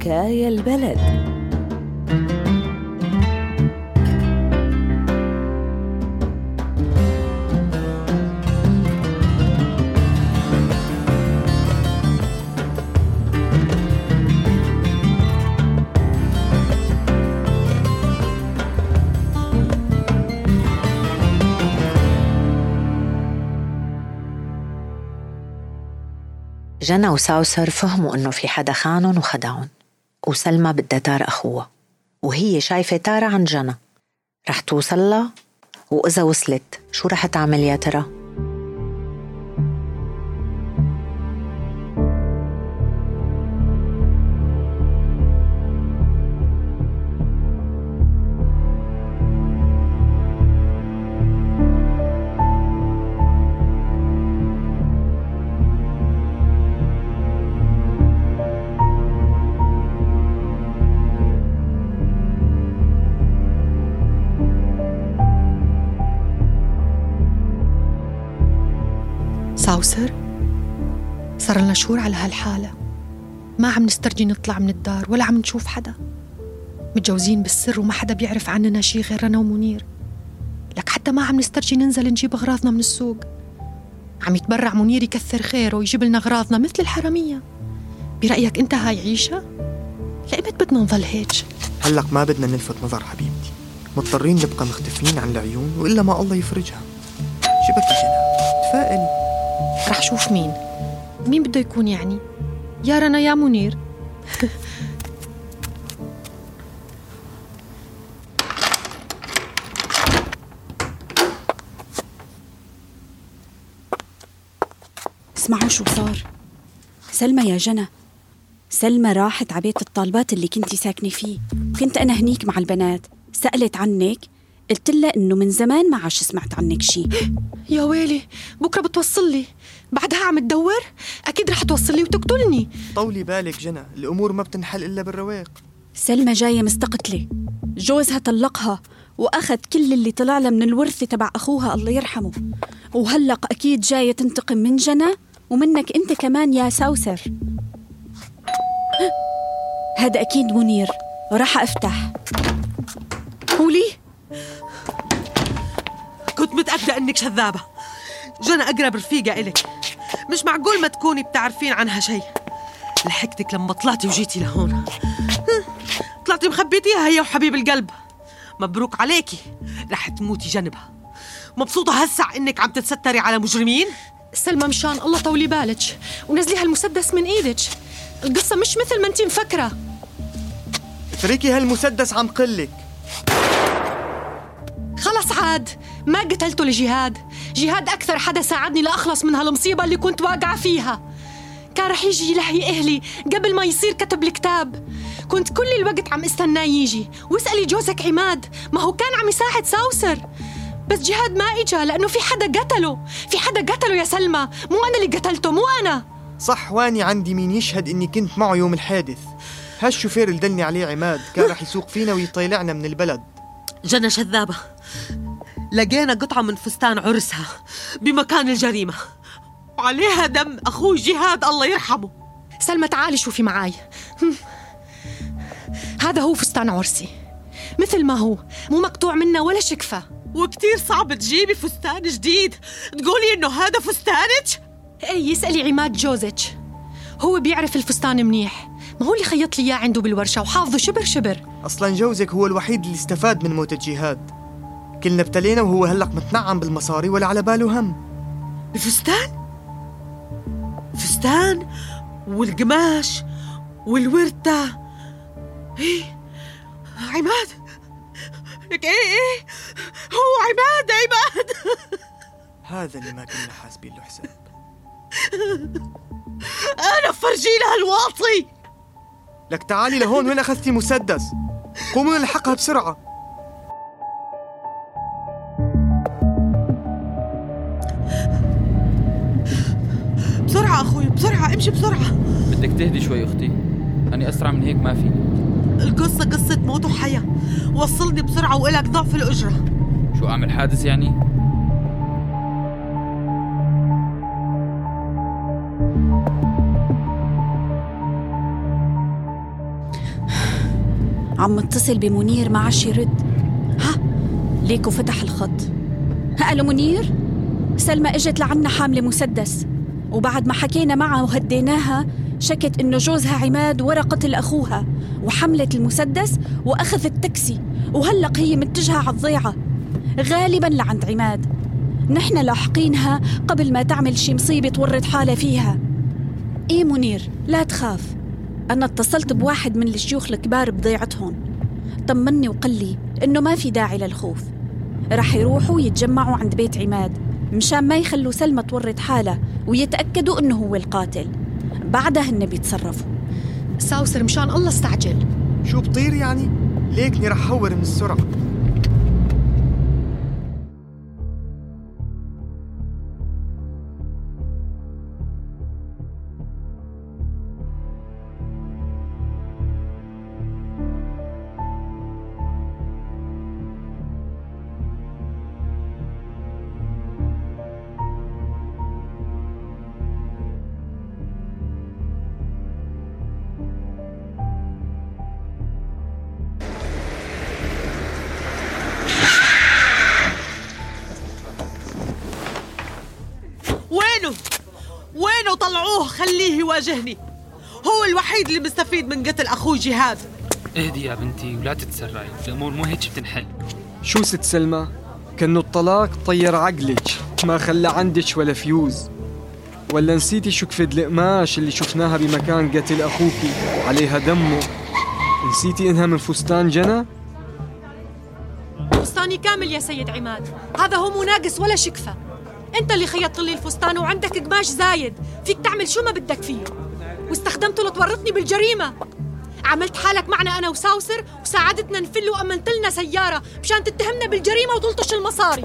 حكاية البلد. جنى وساوسر فهموا إنه في حدا خانن وخدعن وسلمى بدها تار أخوها وهي شايفة تارة عند جنى رح توصل لها وإذا وصلت شو رح تعمل يا ترى؟ ساوسر صار لنا شهور على هالحالة. ما عم نسترجي نطلع من الدار ولا عم نشوف حدا. متجوزين بالسر وما حدا بيعرف عننا شي غير أنا ومنير. لك حتى ما عم نسترجي ننزل نجيب أغراضنا من السوق. عم يتبرع منير يكثر خيره ويجيب لنا أغراضنا مثل الحرامية. برأيك أنت هاي عيشة؟ لإمت بدنا نضل هيك؟ هلق ما بدنا نلفت نظر حبيبتي. مضطرين نبقى مختفيين عن العيون وإلا ما الله يفرجها. شبكي جنى تفائلي رح شوف مين. مين بده يكون يعني؟ يا رنا يا منير. اسمعوا شو صار. سلمى يا جنى. سلمى راحت على بيت الطالبات اللي كنتي ساكنة فيه. كنت أنا هنيك مع البنات. سألت عنك. قلت لها إنه من زمان ما عاش سمعت عنك شي. يا ويلي بكرة بتوصل لي. بعدها عم تدور؟ أكيد رح توصل لي وتقتلني. طولي بالك جنى الأمور ما بتنحل إلا بالرواق. سلمى جاية مستقتلة. جوزها طلقها وأخذ كل اللي طلع لها من الورثة تبع أخوها الله يرحمه. وهلق أكيد جاية تنتقم من جنى ومنك أنت كمان يا سوسر هذا أكيد منير. وراح أفتح. قولي. كنت متأكدة إنك شذابة. جنى أقرب رفيقة إلك. مش معقول ما تكوني بتعرفين عنها شيء. لحقتك لما طلعتي وجيتي لهون. طلعتي مخبيتيها هي وحبيب القلب. مبروك عليكي. رح تموتي جنبها. مبسوطة هسع إنك عم تتستري على مجرمين؟ سلمى مشان الله طولي بالك. ونزلي هالمسدس من إيدك. القصة مش مثل ما انت مفكرة. اتركي هالمسدس عم قلك. خلص عاد ما قتلته لجهاد. جهاد أكثر حدا ساعدني لأخلص من هالمصيبة اللي كنت واقعة فيها. كان رح يجي يلهي أهلي قبل ما يصير كتب الكتاب. كنت كل الوقت عم استناه يجي. واسألي جوزك عماد ما هو كان عم يساعد ساوسر. بس جهاد ما إجا لأنه في حدا قتله. في حدا قتله يا سلمى. مو أنا اللي قتلته مو أنا. صح واني عندي مين يشهد إني كنت معه يوم الحادث. هالشوفير اللي دلني عليه عماد كان رح يسوق فينا ويطيلعنا من البلد. جنى شذابة. لقينا قطعة من فستان عرسها بمكان الجريمة. وعليها دم أخوي جهاد الله يرحمه. سلمى تعالي شوفي معاي. هذا هو فستان عرسي. مثل ما هو. مو مقطوع منه ولا شكفة. وكتير صعب تجيبي فستان جديد. تقولي إنه هذا فستانك؟ إي اسألي عماد جوزك. هو بيعرف الفستان منيح. ما هو اللي خيط لي إياه عنده بالورشة؟ وحافظه شبر شبر. أصلا جوزك هو الوحيد اللي استفاد من موت الجهاد. كلنا ابتلينا وهو هلق متنعم بالمصاري ولا على باله هم. الفستان؟ فستان والقماش والوردة إيه؟ عماد. لك إيه؟ إيه؟ هو عماد عماد. هذا اللي ما كنا حاسبين له حساب. أنا فرجينا هالواطي لك تعالي لهون وين أخذتي مسدس؟ قوموا نلحقها بسرعة. بسرعة أخوي بسرعة امشي بسرعة. بدك تهدي شوي أختي. أنا أسرع من هيك ما فيني. القصة قصة موت وحياة. وصلني بسرعة وإلك ضعف الأجرة. شو أعمل حادث يعني؟ عم متصل بمنير ما عادش يرد ها ليكو فتح الخط. ألو منير؟ سلمى إجت لعنا حاملة مسدس. وبعد ما حكينا معها وهديناها شكت إنه جوزها عماد ورا قتل اخوها وحملت المسدس وأخذت تاكسي وهلق هي متجهة على الضيعة. غالبا لعند عماد. نحن لاحقينها قبل ما تعمل شي مصيبة تورط حالها فيها. إيه منير لا تخاف. أنا اتصلت بواحد من الشيوخ الكبار بضيعتهم. طمني وقال لي إنه ما في داعي للخوف. رح يروحوا يتجمعوا عند بيت عماد. مشان ما يخلوا سلمى تورط حالها ويتأكدوا إنه هو القاتل. بعدها هن بيتصرفوا. ساوسر مشان الله استعجل. شو بطير يعني؟ ليكني رح حور من السرعة طلعوه خليه يواجهني. هو الوحيد اللي مستفيد من قتل أخوي جهاد. اهدي يا بنتي ولا تتسرعي. الأمور مو هيك بتنحل. شو ست سلمى؟ كأنه الطلاق طير عقلك ما خلى عندك ولا فيوز. ولا نسيتي شكفة القماش اللي شفناها بمكان قتل أخوكي؟ عليها دمه. نسيتي إنها من فستان جنى؟ فستاني كامل يا سيد عماد. هذا هو مو ناقص ولا شكفة. انت اللي خيطت لي الفستان وعندك قماش زايد. فيك تعمل شو ما بدك فيه. واستخدمته لتورطني بالجريمة. عملت حالك معنا أنا وساوسر وساعدتنا نفل وأمنت لنا سيارة مشان تتهمنا بالجريمة وتلطش المصاري.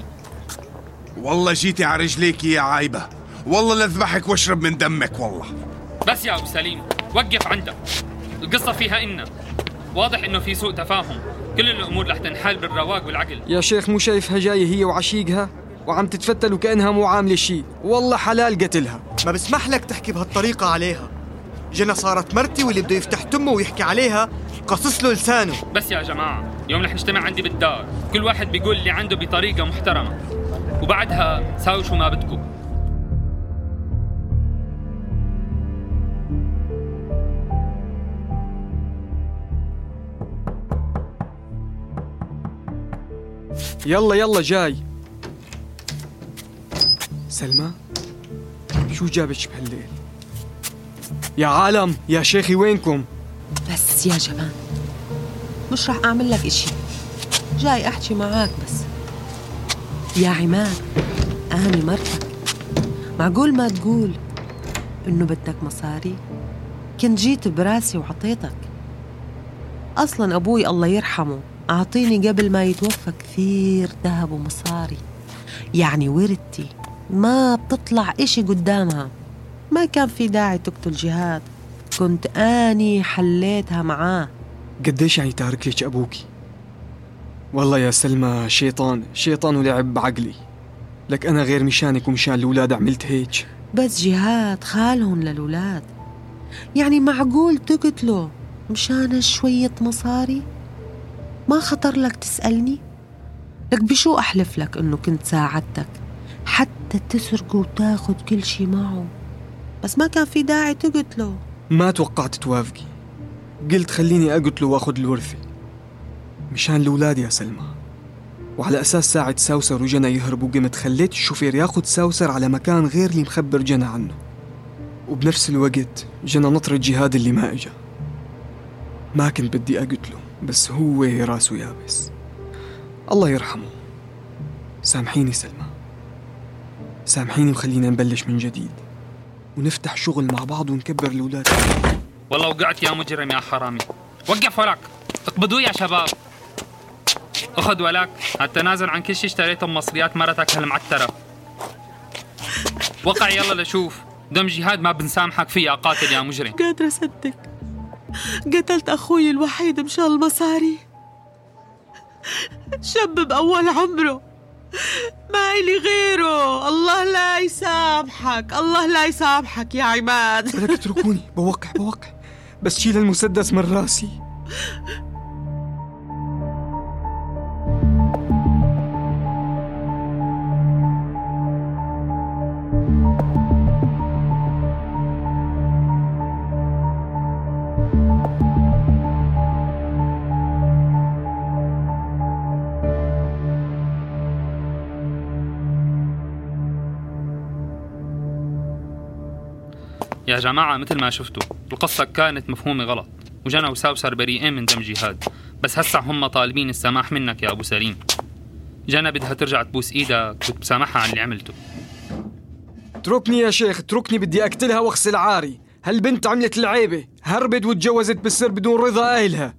والله جيتي على رجليك يا عايبة. والله لذبحك واشرب من دمك والله. بس يا أبو سليم وقف عندك. القصة فيها إن واضح إنه في سوء تفاهم. كل الأمور رح تنحل بالرواق والعقل. يا شيخ مو شايفها جاية هي وعشيقها؟ وعم تتفتل وكأنها مو عاملة شي. والله حلال قتلها. ما بسمح لك تحكي بهالطريقة عليها. جنى صارت مرتي واللي بده يفتح تمه ويحكي عليها قصص له لسانه. بس يا جماعة اليوم رح نجتمع عندي بالدار كل واحد بيقول اللي عنده بطريقة محترمة. وبعدها ساووا شو ما بدكم. يلا يلا جاي. سلمى شو جابك بهالليل؟ يا عالم يا شيخي وينكم؟ بس يا جمال مش رح أعمل لك إشي. جاي أحكي معاك بس. يا عماد أنا مرتك. معقول ما تقول إنه بدك مصاري؟ كنت جيت براسي وعطيتك. أصلا أبوي الله يرحمه أعطيني قبل ما يتوفى كثير ذهب ومصاري. يعني ورثتي. ما بتطلع إشي قدامها. ما كان في داعي تقتل جهاد. كنت أني حليتها معاه. قديش يعني تارك لك أبوكي؟ والله يا سلمى شيطان شيطان ولعب بعقلي. لك أنا غير مشانك ومشان الأولاد عملت هيك. بس جهاد خالهم للولاد يعني معقول تقتله مشان شوية مصاري؟ ما خطر لك تسألني؟ لك بشو أحلف لك إنه كنت ساعدتك؟ حتى تسرقه وتاخد كل شي معه. بس ما كان في داعي تقتله. ما توقعت توافقي. قلت خليني أقتله وأخذ الورثة. مشان الأولاد يا سلمى. وعلى أساس ساعد ساوسر وجنى يهربوا قمت خليت الشوفير ياخد ساوسر على مكان غير اللي مخبر جنى عنه. وبنفس الوقت جنى نطر جهاد اللي ما إجا. ما كنت بدي أقتله بس هو راسه يابس. الله يرحمه. سامحيني سلمى. سامحيني وخلينا نبلش من جديد. ونفتح شغل مع بعض ونكبر الأولاد. والله وقعت يا مجرم يا حرامي. وقف ولك اقبضوه يا شباب. أخذ ولك هالتنازل عن كل شيء اشتريته بمصريات مرتك هالمعترة. وقع يلا لشوف. دم جهاد ما بنسامحك فيه يا قاتل يا مجرم. قادرة أصدق. قتلت أخوي الوحيد مشان المصاري شاب بأول عمره. ما إلي غيره. الله لا يسامحك. الله لا يسامحك يا عماد. لك اتركوني بوقع بوقع. بس شيل المسدس من راسي. يا جماعة مثل ما شفتوا القصة كانت مفهومة غلط وجنى وساوسر بريئين من دم جهاد. بس هسا هم طالبين السماح منك يا أبو سليم. جنى بدها ترجع تبوس إيدك وتسامحها عن اللي عملته. اتركني يا شيخ اتركني بدي أقتلها وأغسل عاري. هالبنت عملت العيبة؟ هربت وتجوزت بالسر بدون رضا أهلها.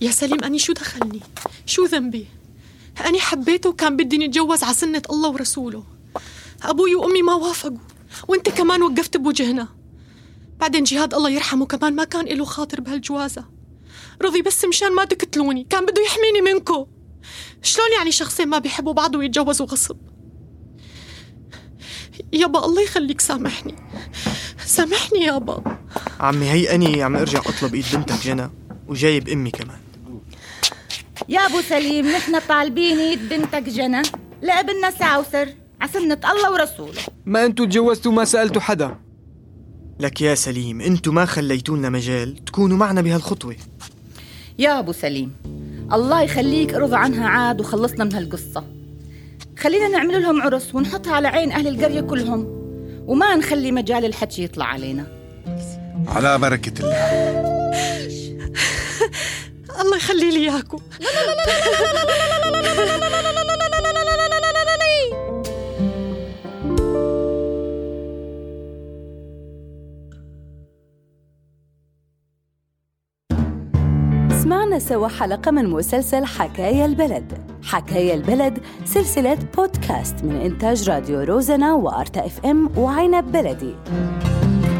يا سليم أني شو دخلني؟ شو ذنبي؟ أني حبيته وكان بدي نتجوز على سنة الله ورسوله. أبوي وأمي ما وافقوا. وأنت كمان وقفت بوجهنا بعدين جهاد الله يرحمه كمان ما كان له خاطر بهالجوازة. رضي بس مشان ما تقتلوني كان بده يحميني منكو. شلون يعني شخصين ما بيحبوا بعض ويتجوزوا غصب؟ يابا الله يخليك سامحني. سامحني يابا. عمي هي أني عم أرجع أطلب إيد بنتك جنى وجايب أمي كمان. يا أبو سليم نحن طالبين إيد بنتك جنى. لابننا ساوسر عسنة الله ورسوله ما أنتوا تجوزتوا ما سألتوا حدا لك يا سليم انتو ما خليتوا لنا مجال تكونوا معنا بهالخطوة يا ابو سليم الله يخليك ارضى عنها عاد وخلصنا من هالقصة خلينا نعمل لهم عرس ونحطها على عين أهل القرية كلهم وما نخلي مجال الحكي يطلع علينا على بركة الله الله يخلي لي اياكم سمعنا سوا حلقة من مسلسل حكاية البلد. حكاية البلد سلسلة بودكاست من إنتاج راديو روزنا وأرتا إف إم وعنب بلدي.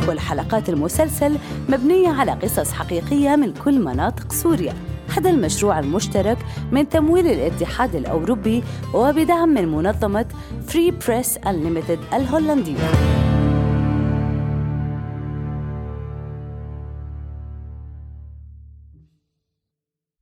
كل حلقات المسلسل مبنية على قصص حقيقية من كل مناطق سوريا. هذا المشروع المشترك من تمويل الاتحاد الأوروبي وبدعم من منظمة فري بريس Unlimited الهولندية.